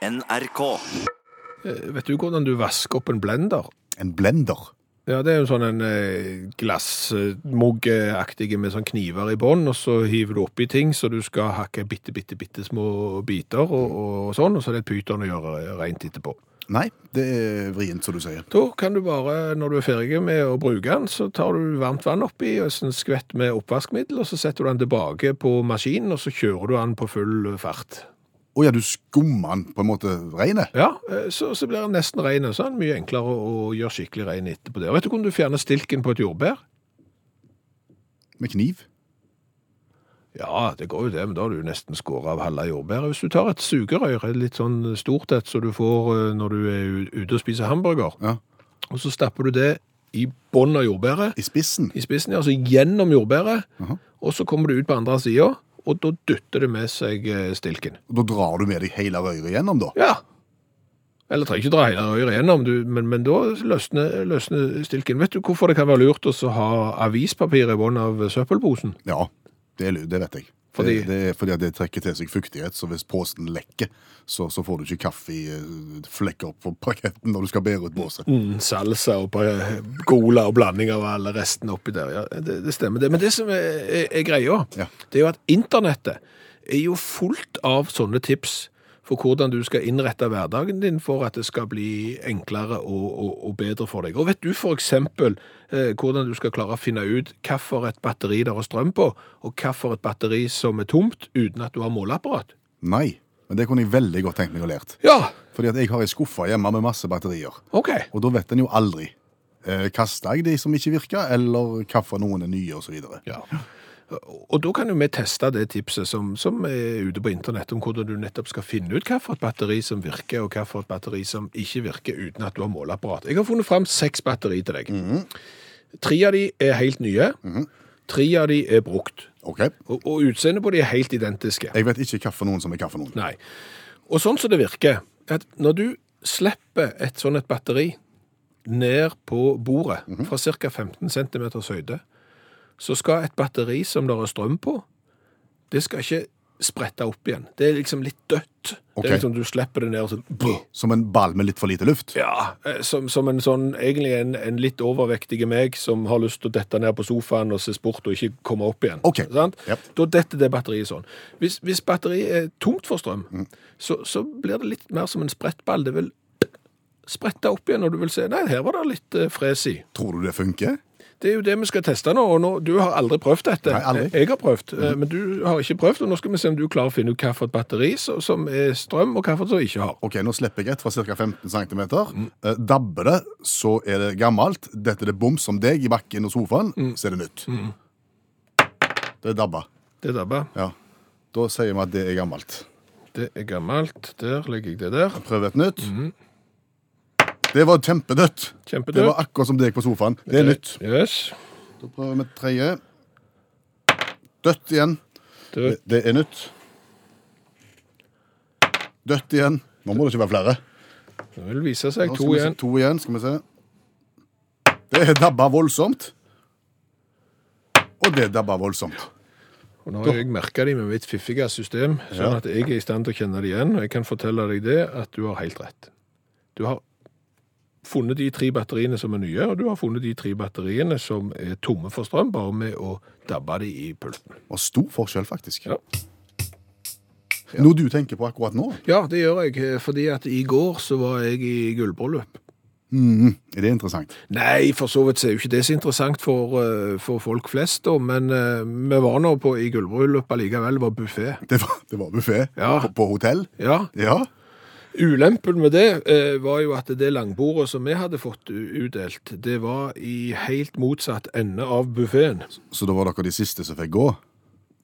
NRK. Eh, Vet du hvordan du vasker opp en blender? En blender. Ja, det er jo sånn en eh, glassmuggeaktig med sånn kniver i bånn, og så hiver du oppi ting så du skal hakke bitte, bitte, bitte små biter og, og sånn, og så er det et pyton å gjøre rent etterpå. Nei, det er vrient, som du sier. Da kan du bare, når du er ferdig med å bruke den, så tar du varmt vann oppi og en skvett med oppvaskmiddel, og så setter du den tilbake på maskinen, og så kjører du den på full fart. Å ja, du skummer den på en måte reine? Ja, eh, så, så blir den nesten rein. Sånn. så er den mye enklere å, å gjøre skikkelig rein etterpå det. Vet du hvordan du fjerner stilken på et jordbær? Med kniv? Ja, det går jo det, men da har du nesten skåret av halve jordbæret. Hvis du tar et sugerør, litt sånn stort et, som du får eh, når du er ute og spiser hamburger, Ja. og så stapper du det i bunnen av jordbæret, I spissen? i spissen, ja, altså gjennom jordbæret, Aha. og så kommer du ut på andre siden, og da dytter det med seg eh, stilken. Da drar du med deg hele røret gjennom, da? Ja. Eller trenger ikke dra hele røret gjennom, du, men, men da løsner, løsner stilken. Vet du hvorfor det kan være lurt å ha avispapir i bunnen av søppelposen? Ja, det, det vet jeg. Fordi- Det, det er fordi det trekker til seg fuktighet, så hvis posen lekker, så, så får du ikke kaffeflekker på paketten når du skal bære ut båset. Mm, salsa og cola og blanding av alle restene oppi der. Ja, det, det stemmer det. Men det som er, er, er greia, Ja. det er jo at internettet er jo fullt av sånne tips for hvordan du skal innrette hverdagen din for at det skal bli enklere og, og, og bedre for deg. Og vet du for eksempel eh, hvordan du skal klare å finne ut hva for et batteri der er strøm på, og hva for et batteri som er tomt uten at du har måleapparat? Nei, men det kunne jeg veldig godt tenkt meg å lært. Ja, Fordi at jeg har ei skuffe hjemme med masse batterier. ok. Og da vet en jo aldri. Eh, Kaster jeg de som ikke virker, eller hvilke noen er nye, osv. Ja. Og da kan jo vi teste det tipset som, som er ute på internett, om hvordan du nettopp skal finne ut hva for et batteri som virker, og hva for et batteri som ikke virker uten at du har måleapparat. Jeg har funnet fram seks batteri til deg. Tre av de er helt nye. Tre av de er brukt. Okay. Og, og utseendet på de er helt identiske. Jeg vet ikke hva for noen som er hva for noen. Nei. Og sånn som det virker, at når du slipper et sånt et batteri ned på bordet fra ca. 15 cm høyde, så skal et batteri som det er strøm på, det skal ikke sprette opp igjen. Det er liksom litt dødt. Okay. Det er liksom Du slipper det ned og så Som en ball med litt for lite luft. Ja, eh, som, som en sånn, egentlig en, en litt overvektige meg som har lyst til å dette ned på sofaen og se sport og ikke komme opp igjen. Okay. Sant? Yep. Da detter det batteriet sånn. Hvis, hvis batteriet er tomt for strøm, så, så blir det litt mer som en sprettball. Det vil sprette opp igjen, og du vil se, nei, her var det litt eh, fres i. Tror du det funker? Det er jo det vi skal teste nå, og nå, du har aldri prøvd dette. Nei, aldri. Jeg har prøvd, mm. men du har ikke prøvd, og nå skal vi se om du klarer å finne ut hva for et batteri som er strøm, og hva for et som ikke har. Ok, nå slipper jeg et fra ca. 15 cm. Eh, dabber det, så er det gammelt. Dette er det bom som deg i bakken og sofaen, så er det nytt. Det er dabba. Det er dabba. Ja. Da sier vi at det er gammelt. Det er gammelt. Der legger jeg det der. Prøv et nytt. Det var kjempedødt. Det var akkurat som deg på sofaen. Det er nytt. Yes. Da prøver vi tredje. Dødt igjen. Det, Det, det er nytt. Dødt igjen. Nå må det ikke være flere. det vil vise seg. To igjen. To igjen, skal vi se. Det er dabba voldsomt. Og det dabba voldsomt. Og nå har jeg merka de med mitt fiffige system, sånn at jeg er i stand til å kjenne det igjen. Og jeg kan fortelle deg det, at du har helt rett. Du har funnet de tre batteriene som er nye, og du har funnet de tre batteriene som er tomme for strøm, bare med å dabbe de i pulten. Og stor forskjell, faktisk. Ja. Noe du tenker på akkurat nå? Ja, det gjør jeg, eh, fordi at i går så var jeg i gullbryllup. Mm, Er det interessant? Nei, for så vidt er jo ikke det så interessant for, eh, for folk flest, da, men uh, vi var nå på, i gullbryllup allikevel, var buffé. Det var, det var buffé Ja. på, på hotell? Ja, Ja. Ulempen med det eh, var jo at det langbordet som vi hadde fått utdelt, det var i helt motsatt ende av buffeen. Så da var dere de siste som fikk gå?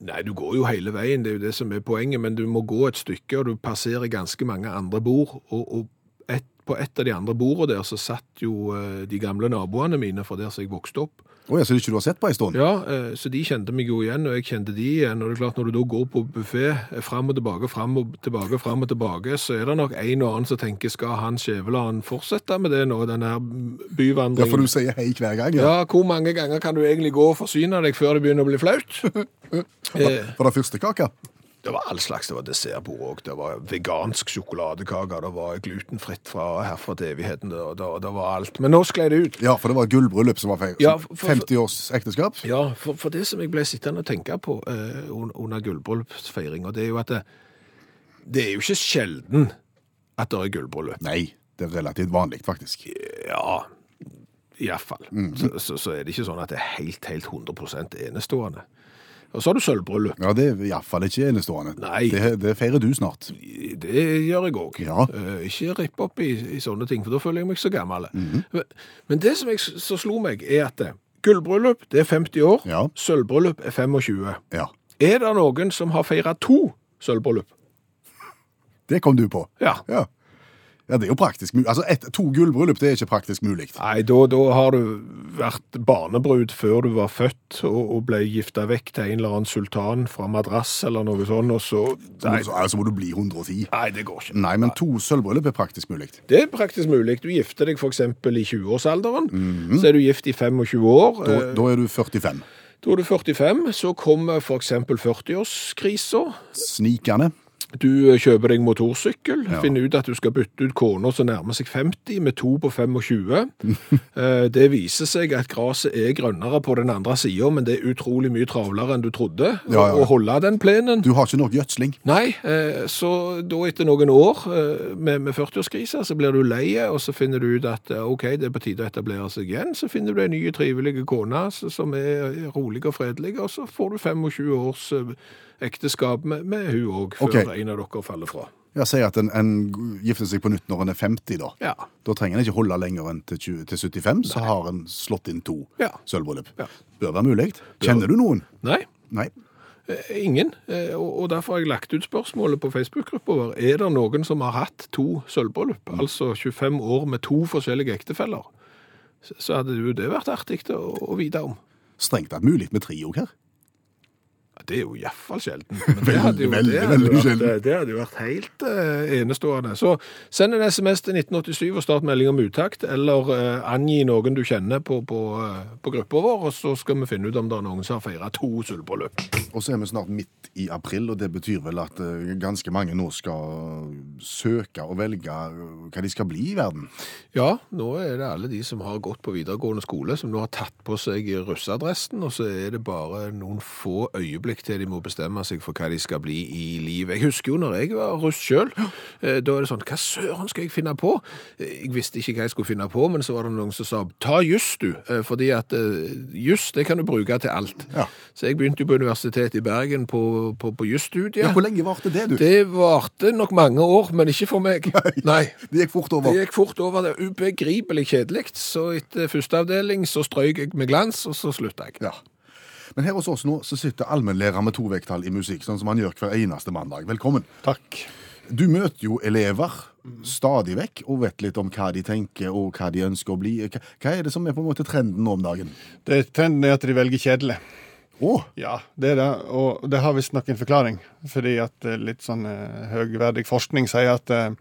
Nei, du går jo hele veien, det er jo det som er poenget, men du må gå et stykke, og du passerer ganske mange andre bord, og, og et, på et av de andre bordene der så satt jo eh, de gamle naboene mine fra der som jeg vokste opp. Å ja, så ikke du har sett på en stund? Ja, eh, så de kjente meg jo igjen, og jeg kjente de igjen. Og det er klart, når du da går på buffé, eh, fram og tilbake, fram og tilbake, fram og tilbake, så er det nok en og annen som tenker, skal han Skjæveland fortsette med det nå, den her Ja, for du sier hei hver gang? Ja, hvor mange ganger kan du egentlig gå og forsyne deg før det begynner å bli flaut? Var det første kaka? Det var all slags. Det var dessertbord òg. Det var vegansk sjokoladekake. Det var glutenfritt fra herfra til evigheten. Det, det, det var alt. Men nå sklei det ut. Ja, for det var gullbryllup som var feil. Ja, for- for- 50 års ekteskap. Ja, for, for det som jeg ble sittende og tenke på eh, under gullbryllupsfeiringa, det er jo at det, det er jo ikke sjelden at det er gullbryllup. Nei, det er relativt vanlig, faktisk. Ja, iallfall. Så, så, så er det ikke sånn at det er helt, helt 100% enestående. Og så har du sølvbryllup. Ja, det er iallfall ikke enestående. Nei. Det, det feirer du snart. Det gjør jeg òg. Ja. ikke ripp opp i, i sånne ting, for da føler jeg meg så gammel. men, men det som jeg, så slo meg, er at det, gullbryllup det er 50 år, Ja. sølvbryllup er 25. Ja. Er det noen som har feira to sølvbryllup? Det kom du på. Ja. Ja, ja det er jo praktisk mulig. Altså, et, to gullbryllup, det er ikke praktisk mulig. Nei, da, da har du vært barnebrud før du var født og, og ble gifta vekk til en eller annen sultan fra madrass eller noe sånt, og så Nei, Så, altså må du bli 110. nei det går ikke. Nei, men to sølvbryllup er praktisk mulig. Det er praktisk mulig. Du gifter deg f.eks. i 20-årsalderen. Så er du gift i 25 år. Da, da er du 45. Da er du 45. Så kommer f.eks. 40-årskrisa. Snikende. Du eh, kjøper deg motorsykkel, Ja. finner ut at du skal bytte ut kona som nærmer seg 50, med to på 25. Eh, det viser seg at gresset er grønnere på den andre sida, men det er utrolig mye travlere enn du trodde Ja, ja. å holde den plenen. Du har ikke nok gjødsling. Nei, eh, så da etter noen år med, med 40-årskrise, så blir du lei, og så finner du ut at ok, det er på tide å etablere seg igjen. Så finner du en ny, trivelig kone som er rolig og fredelig, og så får du 25 års ekteskap med, med hun òg, før Ok. En av dere faller fra. Jeg sier at en, en gifter seg på nytt når en er 50, da. Ja. Da trenger en ikke holde lenger enn til, 20, til 75, så har en slått inn to Ja. sølvbryllup. Ja. Bør være mulig. Kjenner du noen? Nei, Nei. eh, ingen. Eh, Og derfor har jeg lagt ut spørsmålet på Facebook-gruppa vår. Er det noen som har hatt to sølvbryllup, altså 25 år med to forskjellige ektefeller? Så- hadde jo det vært artig å vite om. Strengt tatt mulig med tre òg her. Det er jo iallfall sjelden. Men det hadde jo, Veldig, det hadde veldig vært, sjelden. det hadde jo vært helt uh, enestående. Så send en SMS til 1987 og start melding om utakt, eller uh, angi noen du kjenner på, på, uh, på gruppa vår, og så skal vi finne ut om det er noen som har feira to sølvbryllup. Og så er vi snart midt i april, og det betyr vel at eh, ganske mange nå skal søke og velge eh, hva de skal bli i verden. Ja, nå er det alle de som har gått på videregående skole, som nå har tatt på seg russeadressen, og så er det bare noen få øyeblikk til de må bestemme seg for hva de skal bli i livet. Jeg husker jo når jeg var russ sjøl, da er det sånn Hva søren skal jeg finne på? Eh, Jeg visste ikke hva jeg skulle finne på, men så var det noen som sa ta juss, du, eh, fordi at eh, juss det kan du bruke til alt. Ja. Så jeg begynte jo på Universitetet i Bergen på, på, på jusstudiet. Ja, Hvor lenge varte det, du? Det varte nok mange år, men ikke for meg. Nei. Det gikk fort over. Det gikk fort over. Det er ubegripelig kjedelig. Så etter første avdeling så strøyk jeg med glans, og så slutta jeg. Ja. Men her hos oss nå så sitter allmennlærer med to vekttall i musikk, sånn som han gjør hver eneste mandag. Velkommen. Takk. Du møter jo elever stadig vekk og vet litt om hva de tenker og hva de ønsker å bli. Hva er det som er på en måte trenden nå om dagen? Det, trenden er at de velger kjedelig. Oh. Ja, det er det. Og det har visstnok en forklaring. Fordi at eh, litt sånn eh, høgverdig forskning sier at eh,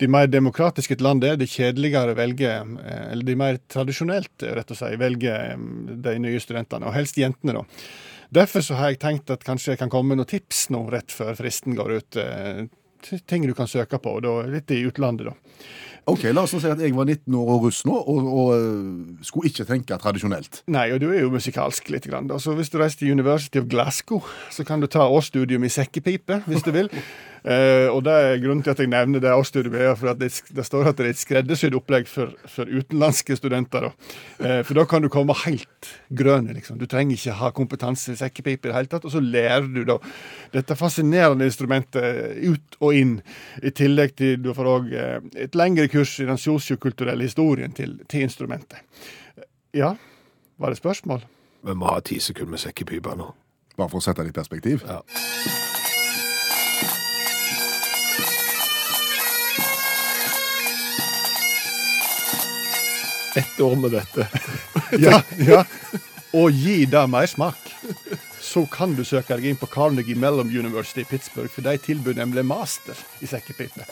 de mer demokratiske et land er, de kjedeligere velger eh, Eller de mer tradisjonelt, eh, rett og slett, velger eh, de nye studentene. Og helst jentene, da. Derfor så har jeg tenkt at kanskje jeg kan komme med noen tips nå rett før fristen går ut. Ting du kan søke på, da litt i utlandet, da. ok, La oss si at jeg var 19 år og russ nå, og, og skulle ikke tenke tradisjonelt. Nei, og du er jo musikalsk litt. Grann, da. Så hvis du reiser til University of Glasgow, så kan du ta årsstudium i sekkepipe, hvis du vil. Eh, og det er Grunnen til at jeg nevner det årsstudiet, er for at det, det står at det er et skreddersydd opplegg for, for utenlandske studenter. Da. Eh, for da kan du komme helt grønn. Liksom. Du trenger ikke ha kompetanse i sekkepipe i det hele tatt. Og så lærer du da dette fascinerende instrumentet ut og inn. I tillegg til du får òg eh, et lengre kurs i den sosiokulturelle historien til, til instrumentet. Ja, var det spørsmål? Vi må ha ti sekunder med sekkepipa nå. Bare for å sette det i perspektiv. Ja. Ett år med dette. Ja, ja. Og gi det mer smak. Så kan du søke deg inn på Carnegie Mellom University i Pittsburgh, for de tilbyr nemlig master i sekkepipe.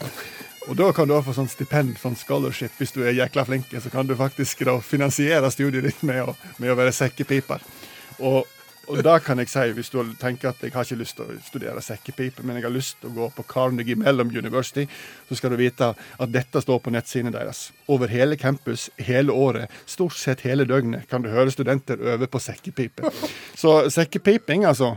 Og da kan du få sånn stipend, sånn scholarship, hvis du er jækla flink. Så kan du faktisk da finansiere studiet ditt med å, med å være sekkepiper. Og, Og da kan jeg si, hvis du tenker at jeg har ikke lyst til å studere sekkepipe, men jeg har lyst til å gå på Carnegie Mellom University, så skal du vite at dette står på nettsidene deres. Over hele campus, hele året, stort sett hele døgnet, kan du høre studenter øve på sekkepipe. Så sekkepiping, altså,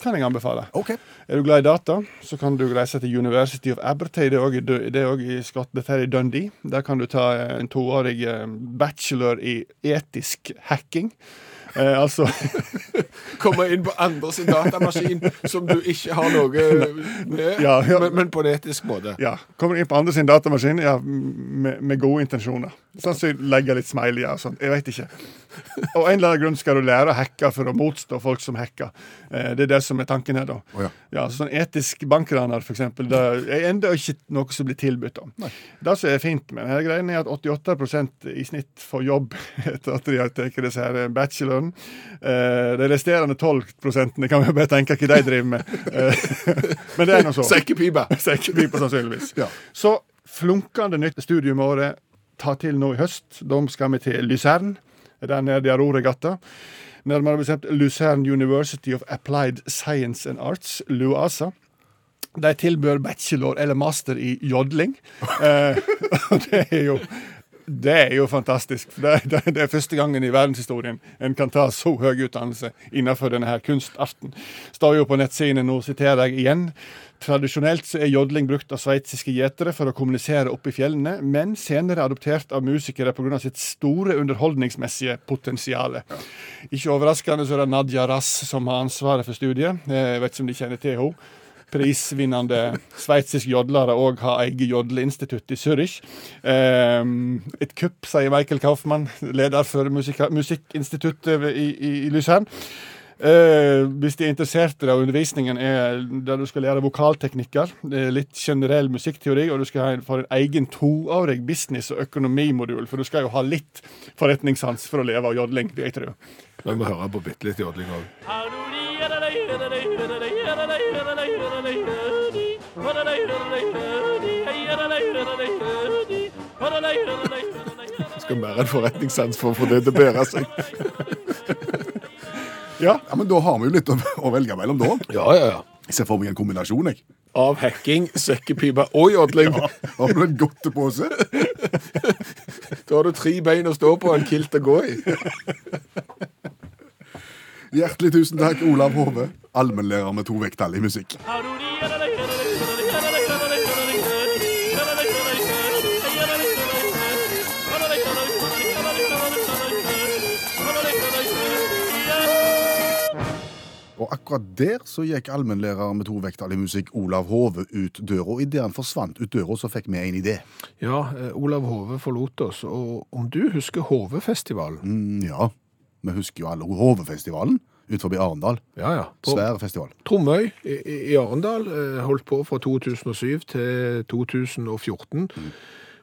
kan jeg anbefale. Okay. Er du glad i data, så kan du reise til University of Abertay. Det er også i Dø- det også i Skott, dette er i Dundee. Der kan du ta eh, en toårig eh, bachelor i etisk hacking. Eh, altså Komme inn på andre sin datamaskin som du ikke har noe med, Ja, ja. Men, men på en etisk måte. Ja, Kommer inn på andre sin datamaskin ja, med, med gode intensjoner. Som legger litt smileyer og sånt. Jeg vet ikke. Og en eller annen grunn skal du lære å hacke for å motstå folk som hacker. Eh, det er det som er tanken her, da. Oh, ja. Ja, sånn etisk bankraner, eksempel, det er enda ikke noe som blir tilbudt om. Det som er fint med denne greien, er at 88% i snitt får jobb etter at de har tatt disse her bacheloren. Eh, de resterende 12% kan vi bare tenke hva de driver med. Eh, Men det er nå så. Sekkepipe. Sekkepipe, sannsynligvis. Ja. Så flunkende nytt studium tar til nå i høst. Da skal vi til Luzern, der nede i Aurora-gata. Nærmere bestemt Luzern University of Applied Science and Arts, LUASA. De tilbyr bachelor eller master i jodling. Eh, det er jo det er jo fantastisk. Det, det, det er første gangen i verdenshistorien en kan ta så høy utdannelse innenfor denne her kunstarten. Står jo på nettsidene nå, siterer jeg igjen. Tradisjonelt så er jodling brukt av sveitsiske gjetere for å kommunisere oppe i fjellene, men senere adoptert av musikere pga. sitt store underholdningsmessige potensial. Ikke overraskende så er det Nadia Rass som har ansvaret for studiet. Jeg vet ikke om de kjenner til henne prisvinnende sveitsisk jodlere òg har eget jodleinstitutt i Zürich. Ehm, et kupp, sier Michael Kaufmann, leder for musikkinstituttet i, i, i Lysern. Uh, hvis de er interessert i det, undervisningen er der du skal lære vokalteknikker, er litt generell musikkteori, og du skal ha en, for en egen toårig business- og økonomimodul, for du skal jo ha litt forretningssans for å leve av jodling, vil jeg tro. La meg høre på bitte litt jodling òg. Skal mer enn forretningssans for å få det til å bære seg. Ja, Ja, men Da har vi jo litt å, å velge mellom, da. Ja, ja, ja. Jeg ser for meg en kombinasjon. jeg. Av hacking, sekkepipe og jodling. Har du en godtepose? Da har du tre bein å stå på og en kilt å gå i. Hjertelig tusen takk, Olav Hove, allmennlærer med to vekttall i musikk. Og akkurat der så gikk allmennlærer med to vekttall i musikk Olav Hove ut døra. Og idet han forsvant ut døra, så fikk vi en idé. Ja, eh, Olav Hove forlot oss, og om du husker Hovefestivalen? Mm, ja, vi husker jo alle Hovefestivalen ut forbi Arendal. Ja, ja. På Svær festival. Tromøy i, i Arendal eh, holdt på fra 2007 til 2014.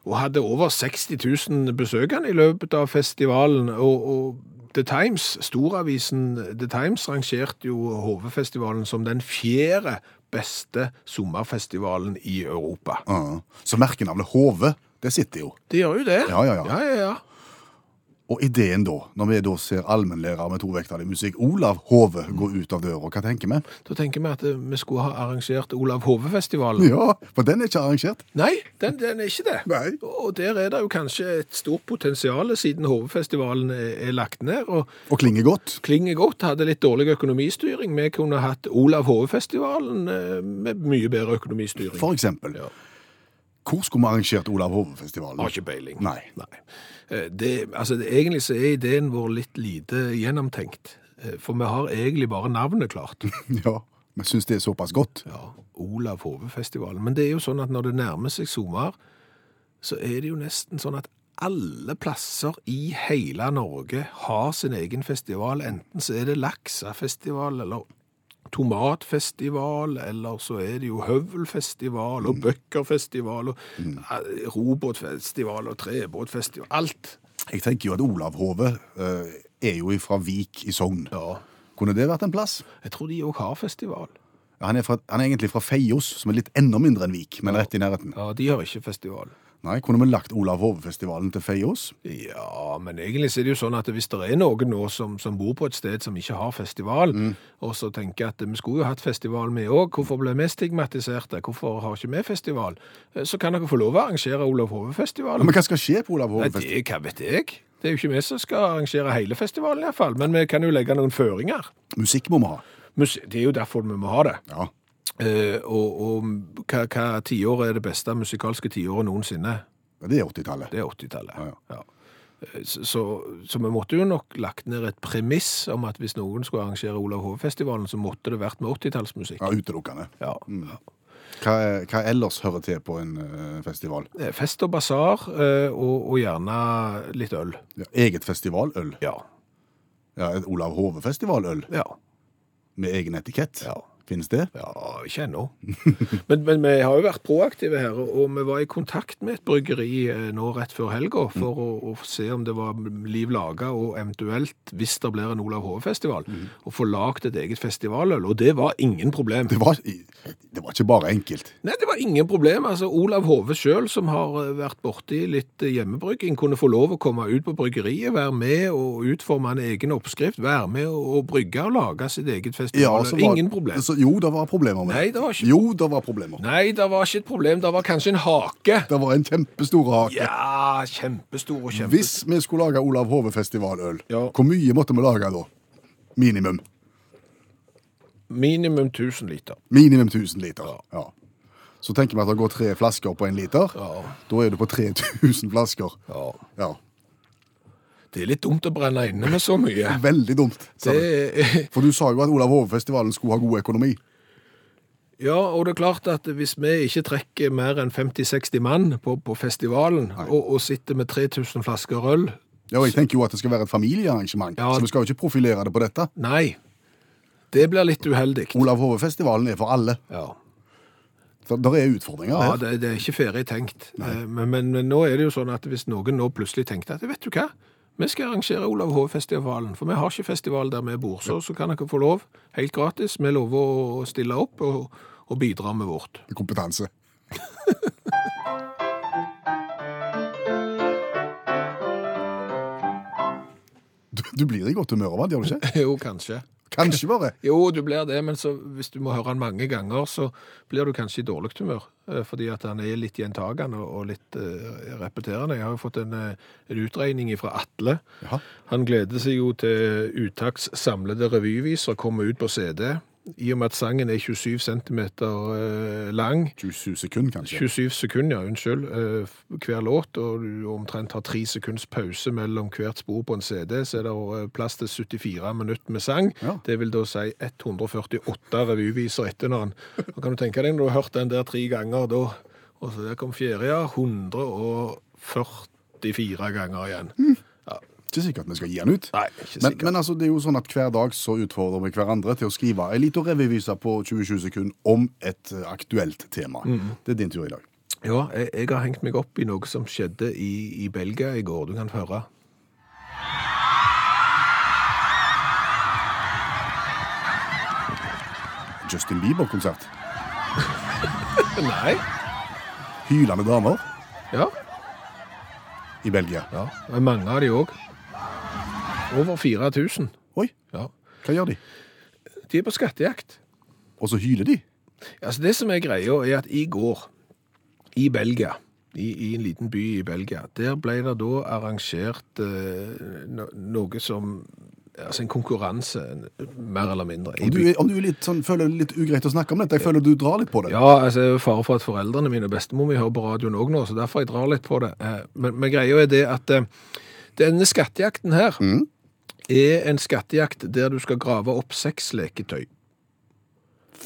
Og hadde over 60 000 besøkende i løpet av festivalen. Og, og The Times, storavisen The Times, rangerte jo Hovefestivalen som den fjerde beste sommerfestivalen i Europa. Uh, Så merkenavnet Hove, det sitter jo. Det gjør jo det. Ja, ja, ja. ja, ja, ja. Og ideen da, når vi da ser allmennlærer med tovektig musikk, Olav Hove, gå ut av døra, hva tenker vi? Da tenker vi at eh, vi skulle ha arrangert Olav Hove-festivalen. Ja, for den er ikke arrangert. Nei, den, den er ikke det. Nei. Og der er det jo kanskje et stort potensial siden Hovefestivalen er, er lagt ned. Og Og klinger godt. klinger godt, hadde litt dårlig økonomistyring. Vi kunne hatt Olav Hove-festivalen eh, med mye bedre økonomistyring. For eksempel. Ja. Hvor skulle vi arrangert Olav Hove-festivalen? Har ikke peiling. Nei. Nei. Det, altså, det, egentlig så er ideen vår litt lite gjennomtenkt. Eh, For vi har egentlig bare navnet klart. Ja, vi syns det er såpass godt. Ja, Olav Hove-festivalen. Men det er jo sånn at når det nærmer seg sommer, så er det jo nesten sånn at alle plasser i hele Norge har sin egen festival. Enten så er det laksefestival, eller tomatfestival, eller så er det jo høvelfestival, og bøkkerfestival, og robotfestival robåtfestival, og trebåtfestival. Alt. Jeg tenker jo at Olav Hove eh, er jo fra Vik i Sogn. Ja. Kunne det vært en plass? Jeg tror de òg har festival. Ja, han, er fra, han er egentlig fra Feios, som er litt enda mindre enn Vik, men rett i nærheten. Ja, de har ikke festival. Nei, kunne vi lagt Olav Hove-festivalen til Feios? Ja, men egentlig så er det jo sånn at hvis det er noen nå som, som bor på et sted som ikke har festival, og så tenker at vi skulle jo hatt festival vi òg, hvorfor ble vi stigmatiserte? Hvorfor har ikke vi festival? Eh, Så kan dere få lov å arrangere Olav Hove-festivalen. men hva skal skje på Olav Hove-festivalen? det, hva vet jeg? Det er jo ikke vi som skal arrangere hele festivalen iallfall, men vi kan jo legge noen føringer. Musikk må vi ha. Musi Det er jo derfor vi må ha det. Ja. Eh, og og hva, hva tiår er det beste musikalske tiåret noensinne? Ja, Det er 80-tallet. Det er 80-tallet. Ja, Ja. Eh, Så, så, vi måtte jo nok lagt ned et premiss om at hvis noen skulle arrangere Olav Hove-festivalen, så måtte det vært med 80-tallsmusikk. Ja, Utelukkende. Ja. Hva, er- hva ellers hører til på en eh, festival? Eh, Fest og basar, og, og gjerne litt øl. Ja, eget festivaløl. Ja. Ja, Olav Hove-festivaløl Ja. med egen etikett. Ja. Finnes det? Ja, ikke ennå. Men, men vi har jo vært proaktive her, og vi var i kontakt med et bryggeri eh, nå rett før helga for å, å se om det var liv laga, og eventuelt, hvis det blir en Olav Hove-festival, å få lagd et eget festivaløl. Og det var ingen problem. Det var, det var ikke bare enkelt. Nei, det var ingen problem. Altså, Olav Hove sjøl, som har eh, vært borti litt eh, hjemmebrygging, kunne få lov å komme ut på bryggeriet, være med og utforme en egen oppskrift, være med og, brygge og lage sitt eget festival, var- ingen problem. Så, jo, det var problemer med Nei, det var ikke- Jo, det var problemer. Nei, det var ikke et problem. Det var kanskje en hake. Det var en kjempestor hake. Ja, kjempestor og kjempestor. Hvis vi skulle lage Olav Hove-festivaløl, Ja. hvor mye måtte vi lage da? Minimum. Minimum 1000 liter. Minimum 1000 liter. Ja. Så tenker vi at det går tre flasker på en liter. Ja. Da er du på 3000 flasker. Ja. Ja. Det er litt dumt å brenne inne med så mye. Veldig dumt. Det For du sa jo at Olav Hove-festivalen skulle ha god økonomi. ja, og det er klart at hvis vi ikke trekker mer enn 50-60 mann på, på festivalen, og, og sitter med 3000 flasker øl Ja, og jeg tenker jo at det skal være et familiearrangement, Ja. så vi skal jo ikke profilere det på dette. Nei, det blir litt uheldig. Olav Hove-festivalen er for alle. Ja, For der er utfordringer ja det, det er ikke ferdig tenkt. Eh, Men, men, men nå er det jo sånn at hvis noen nå plutselig tenkte at vet du hva, vi skal arrangere Olav Hove-festivalen, for vi har ikke festival der vi bor, så, så kan dere få lov, helt gratis. Vi lover å stille opp og, og bidra med vårt. Kompetanse. Du, du blir i godt humør av det, gjør du ikke? Jo, kanskje. Kanskje bare. Jo, du blir det, men så, hvis du må høre den mange ganger, så blir du kanskje i dårlig humør. eh, Fordi at han er litt gjentagende og og litt uh, repeterende. Jeg har jo fått en, eh, en utregning fra Atle. Jaha. Han gleder seg jo til Utakts samlede revyviser kommer ut på CD. I og med at sangen er 27 cm lang, 27 sekunder, kanskje. 27 sekunder, ja, unnskyld, eh, hver låt, og du omtrent har tre sekunds pause mellom hvert spor på en CD, så er det eh, plass til 74 minutter med sang. Ja. Det vil da si 148 revyviser etter når han kan du tenke deg når du har hørt den der tre ganger, da, og så der kom fjerde, ja, 144 ganger igjen. Ja. Ikke sikkert vi skal gi den ut. Nei, ikke Men, sikkert. men altså, det er jo sånn at hver dag så utfordrer vi hverandre til å skrive en liten revyvise på 20-20 sekunder om et eh, aktuelt tema. Det er din tur i dag. Ja, jeg, jeg har hengt meg opp i noe som skjedde i, i Belgia i går. Du kan høre. Justin Bieber-konsert. Nei. Hylende damer Ja. i Belgia. ja. Det mange av de òg. Over 4000. Oi, Ja. hva gjør de? De er på skattejakt. Og så hyler de. Altså Det som er greia, er at i går, i Belgia, i, i en liten by i Belgia, der ble det da arrangert eh, no, noe som Altså en konkurranse, mer eller mindre. Om du, om du litt sånn, føler det litt ugreit å snakke om dette, jeg føler du drar litt på det. Ja, altså jeg er fare for at foreldrene mine og bestemor mi hører på radioen òg nå, så derfor jeg drar litt på det. Eh, Men, men greia er det at eh, denne skattejakten her er en skattejakt der du skal grave opp seks leketøy.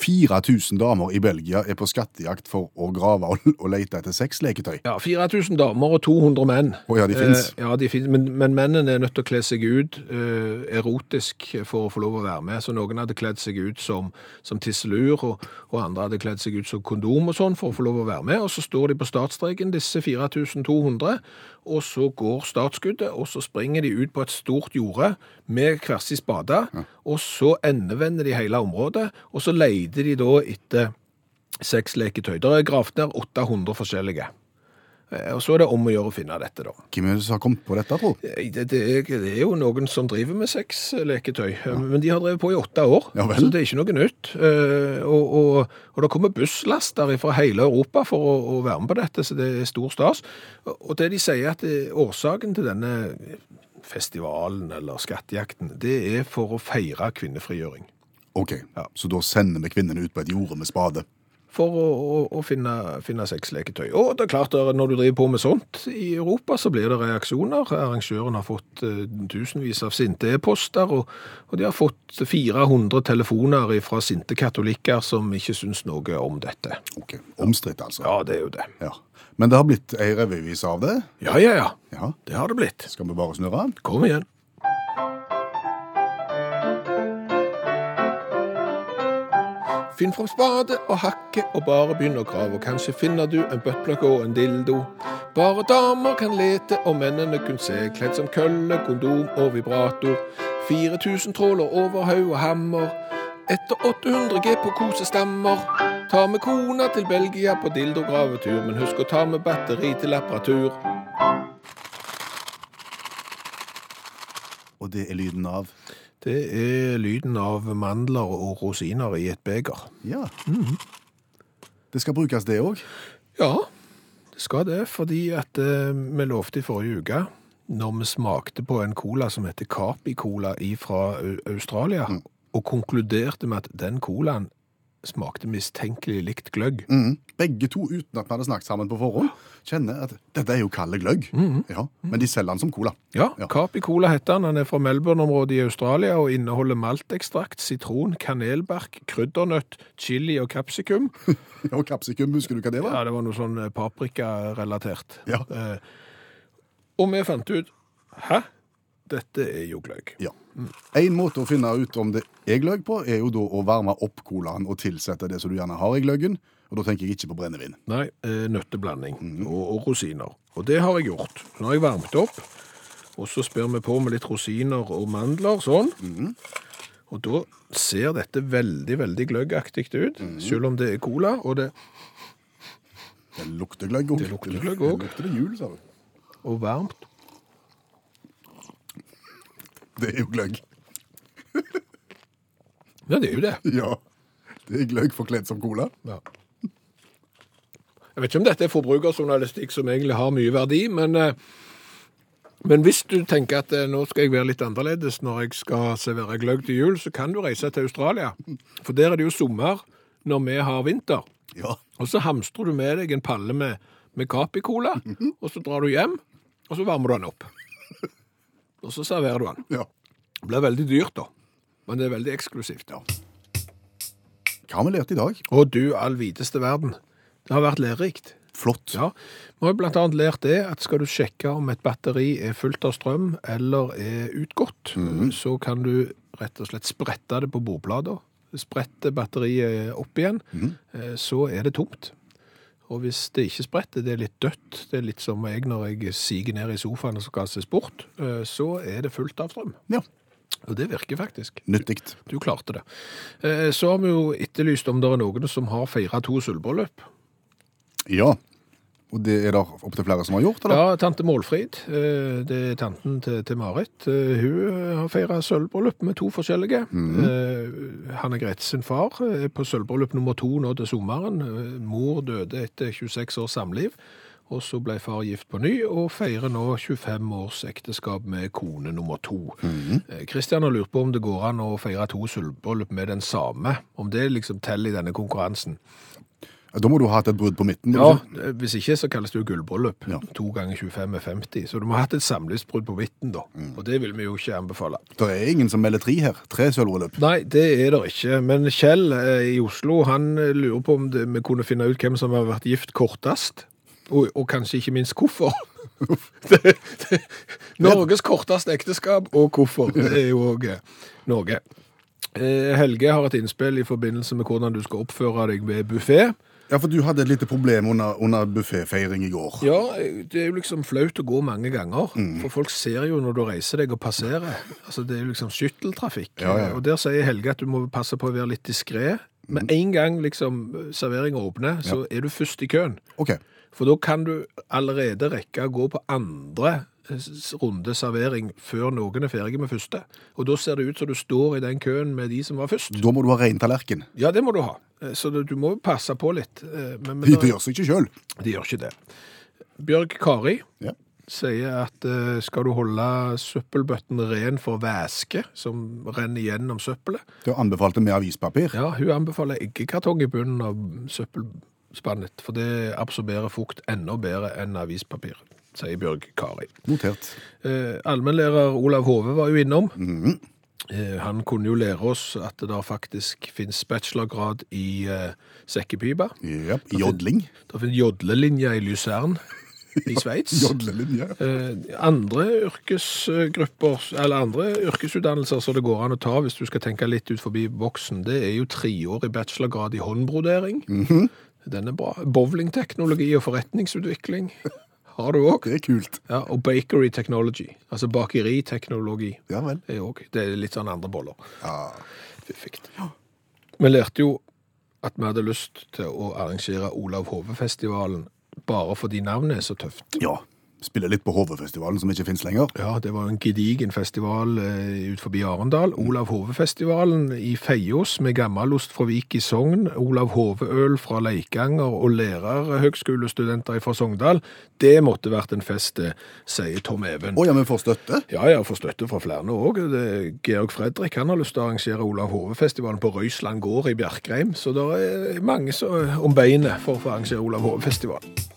4000 damer i Belgia er på skattejakt for å grave og, lete etter sexleketøy. Ja, 4000 damer og 200 menn. Å ja, de finnes. Eh, ja, de finnes, men, men mennene er nødt til å kle seg ut eh, erotisk for å få lov å være med. Så noen hadde kledd seg ut som, som tisselur, og, og andre hadde kledd seg ut som kondom og sånn for å få lov å være med. Og så står de på startstreken, disse 4200, og så går startskuddet, og så springer de ut på et stort jorde med hver sin spade, og så endevender de hele området, og så leter de da etter seks leketøy. Det er gravd ned 800 forskjellige. Eh, Og så er det om å gjøre å finne dette, da. Hvem er det som har kommet på dette, tro? Eh, Det, det, det er jo noen som driver med sexleketøy, Ja. men de har drevet på i åtte år, Ja så det er ikke noe nytt. Eh, Og, og, og det kommer busslaster fra hele Europa for å, å være med på dette, så det er stor stas. Og det de sier at årsaken til denne festivalen eller skattejakten, det er for å feire kvinnefrigjøring. Ok, så da sender vi kvinnene ut på et jorde med spade. For å, å, å finne, finne sexleketøy. Og det er klart, når du driver på med sånt i Europa, så blir det reaksjoner. Arrangøren har fått eh, tusenvis av sinte e-poster, og, og de har fått 400 telefoner fra sinte katolikker som ikke syns noe om dette. Ok, Omstridt, altså. Ja, det er jo det. Ja. Men det har blitt ei revyvise av det. Ja, ja, ja. Ja. Det har det blitt. Skal vi bare snurre? Kom igjen. Finn fram spade og hakke og bare begynn å grave. Kanskje finner du en buttplug og en dildo. Bare damer kan lete, og mennene kun se. Kledd som kølle, kondom og vibrator. 4000 tråler over haug og hammer. Etter 800 G på kosestammer. Ta med kona til Belgia på dildogravetur, men husk å ta med batteri til apparatur. Og det er lyden av Det er lyden av mandler og rosiner i et beger. Ja. Det skal brukes, det òg. Ja, det skal det, fordi at eh, vi lovte i forrige uke, når vi smakte på en cola som heter Capi-cola fra Australia, og konkluderte med at den colaen smakte mistenkelig likt gløgg. Mm. Begge to, uten at vi hadde snakket sammen på forhånd, kjenner at dette er jo kald gløgg. Ja. Men de selger den som cola. Ja, Ja. Capi-cola heter den. Den er fra Melbourne-området i Australia og inneholder maltekstrakt, sitron, kanelbark, kryddernøtt, chili og kapsikum. Og kapsikum, husker du hva det var? Ja, det var noe sånn paprikarelatert. paprika-relatert. Ja. Eh, og vi fant ut Hæ? Dette er jo gløgg. Ja. En måte å finne ut om det er gløgg på, er jo da å varme opp colaen og tilsette det som du gjerne har i gløggen. Og da tenker jeg ikke på brennevin. Nei, nøtteblanding nøtteblanding og, og rosiner. Og det har jeg gjort. Nå har jeg varmet opp, og så spør vi på med litt rosiner og mandler, sånn. Og da ser dette veldig, veldig gløggaktig ut, selv om det er cola, og det Det lukter gløgg òg. Det lukter gløgg. Det lukter det jul, sa du. og varmt. Det er jo gløgg. Ja, det er jo det. Ja. Det er gløgg forkledd som cola. Ja. Jeg vet ikke om dette er forbrukerjournalistikk som egentlig har mye verdi, men, eh, men hvis du tenker at eh, nå skal jeg være litt annerledes når jeg skal servere gløgg til jul, så kan du reise til Australia. For der er det jo sommer når vi har vinter. Ja. Og så hamstrer du med deg en palle med, med Capi-cola, og så drar du hjem, og så varmer du den opp. Og så serverer du den. ja. Det blir veldig dyrt da, men det er veldig eksklusivt. Hva har vi lært i dag? Å du all videste verden, det har vært lærerikt. Flott. Ja, vi har annet lært det at skal du sjekke om et batteri er fullt av strøm eller er utgått, så kan du rett og slett sprette det på bordplata. Sprette batteriet opp igjen, eh, så er det tomt. Og hvis det ikke spretter, det er litt dødt, det er litt som jeg når jeg siger ned i sofaen og skal se sport, eh, så er det fullt av strøm. Ja. Og det virker faktisk. Nyttig. Du klarte det. Eh, Så har vi jo etterlyst om det er noen som har feira to sølvbryllup. Ja. Og det er det opptil flere som har gjort, eller? Ja, tante Målfrid, eh, det er tanten til, til Marit. Eh, Hun har feiret sølvbryllup med to forskjellige. Eh, Hanne Grete sin far er på sølvbryllup nummer to nå til sommeren. Eh, Mor døde etter 26 års samliv, og så ble far gift på ny, og feirer nå 25 års ekteskap med kone nummer to. Mm Kristian har lurt på om det går an å feire to sølvbryllup med den samme, om det liksom teller i denne konkurransen. Da må du ha hatt et brudd på midten. Ja, eh, hvis ikke så kalles det jo gullbryllup. Ja. To ganger 25 er 50. Så du må ha hatt et samlivsbrudd på midten, da. Mm. Og det vil vi jo ikke anbefale. Det er ingen som melder tre her. Tre sølvbryllup. Nei, det er det ikke. Men Kjell eh, i Oslo han eh, lurer på om det, vi kunne finne ut hvem som har vært gift kortest. Og, og kanskje ikke minst hvorfor. det, det, Norges korteste ekteskap og hvorfor. Det er jo òg Norge. Eh, Helge har et innspill i forbindelse med hvordan du skal oppføre deg ved buffé. Ja, for du hadde et lite problem under, under bufféfeiring i går. Ja, det er jo liksom flaut å gå mange ganger, for folk ser jo når du reiser deg og passerer. Altså, det er jo liksom skytteltrafikk. Ja, ja. Og der sier Helge at du må passe på å være litt diskré. Med en gang liksom serveringen åpner, så er du først i køen. Ok. For da kan du allerede rekke å gå på andre runde servering før noen er ferdig med første. Og da ser det ut som du står i den køen med de som var først. Da må du ha ren tallerken. Ja, det må du ha. Eh, Så du må passe på litt. eh, Men, men de, de gjør seg ikke sjøl. de gjør ikke det. Bjørg Kari Ja. sier at eh, skal du holde søppelbøtten ren for væske som renner gjennom søppelet, Det anbefalte med avispapir. ja, hun anbefaler eggekartong i bunnen av søppelspannet, for det absorberer fukt enda bedre enn avispapir, sier Bjørg Kari. Notert. Eh, Allmennlærer Olav Hove var jo innom. Mhm. Eh, Han kunne jo lære oss at det der faktisk finnes bachelorgrad i eh, sekkepipe. Ja. Jodling. Det finnes jodlelinje i Lusern i Sveits. Eh, andre yrkesgrupper, eller andre yrkesutdannelser som det går an å ta hvis du skal tenke litt ut forbi boksen, det er jo treårig bachelorgrad i håndbrodering. Den er bra. Bowlingteknologi og forretningsutvikling har du òg. Det er kult. Ja, og bakery technology, altså bakeriteknologi, Ja vel. er òg. Det er litt sånn andre boller. Ja. Fiffig. Vi lærte jo at vi hadde lyst til å arrangere Olav Hove-festivalen bare fordi navnet er så tøft. ja. Spiller litt på Hovefestivalen, som ikke fins lenger. Ja, det var en gedigen festival eh, ut forbi Arendal. Olav Hove-festivalen i Feios med gammelost fra Vik i Sogn, Olav Hove-øl fra Leikanger og lærerhøgskolestudenter fra Sogndal. Det måtte vært en fest, det, sier Tom Even. Å ja, men får støtte. Ja, har fått støtte fra flere òg. Georg Fredrik han har lyst til å arrangere Olav Hove-festivalen på Røysland gård i Bjerkreim. Så det er mange som om beinet for å få arrangere Olav Hove-festivalen.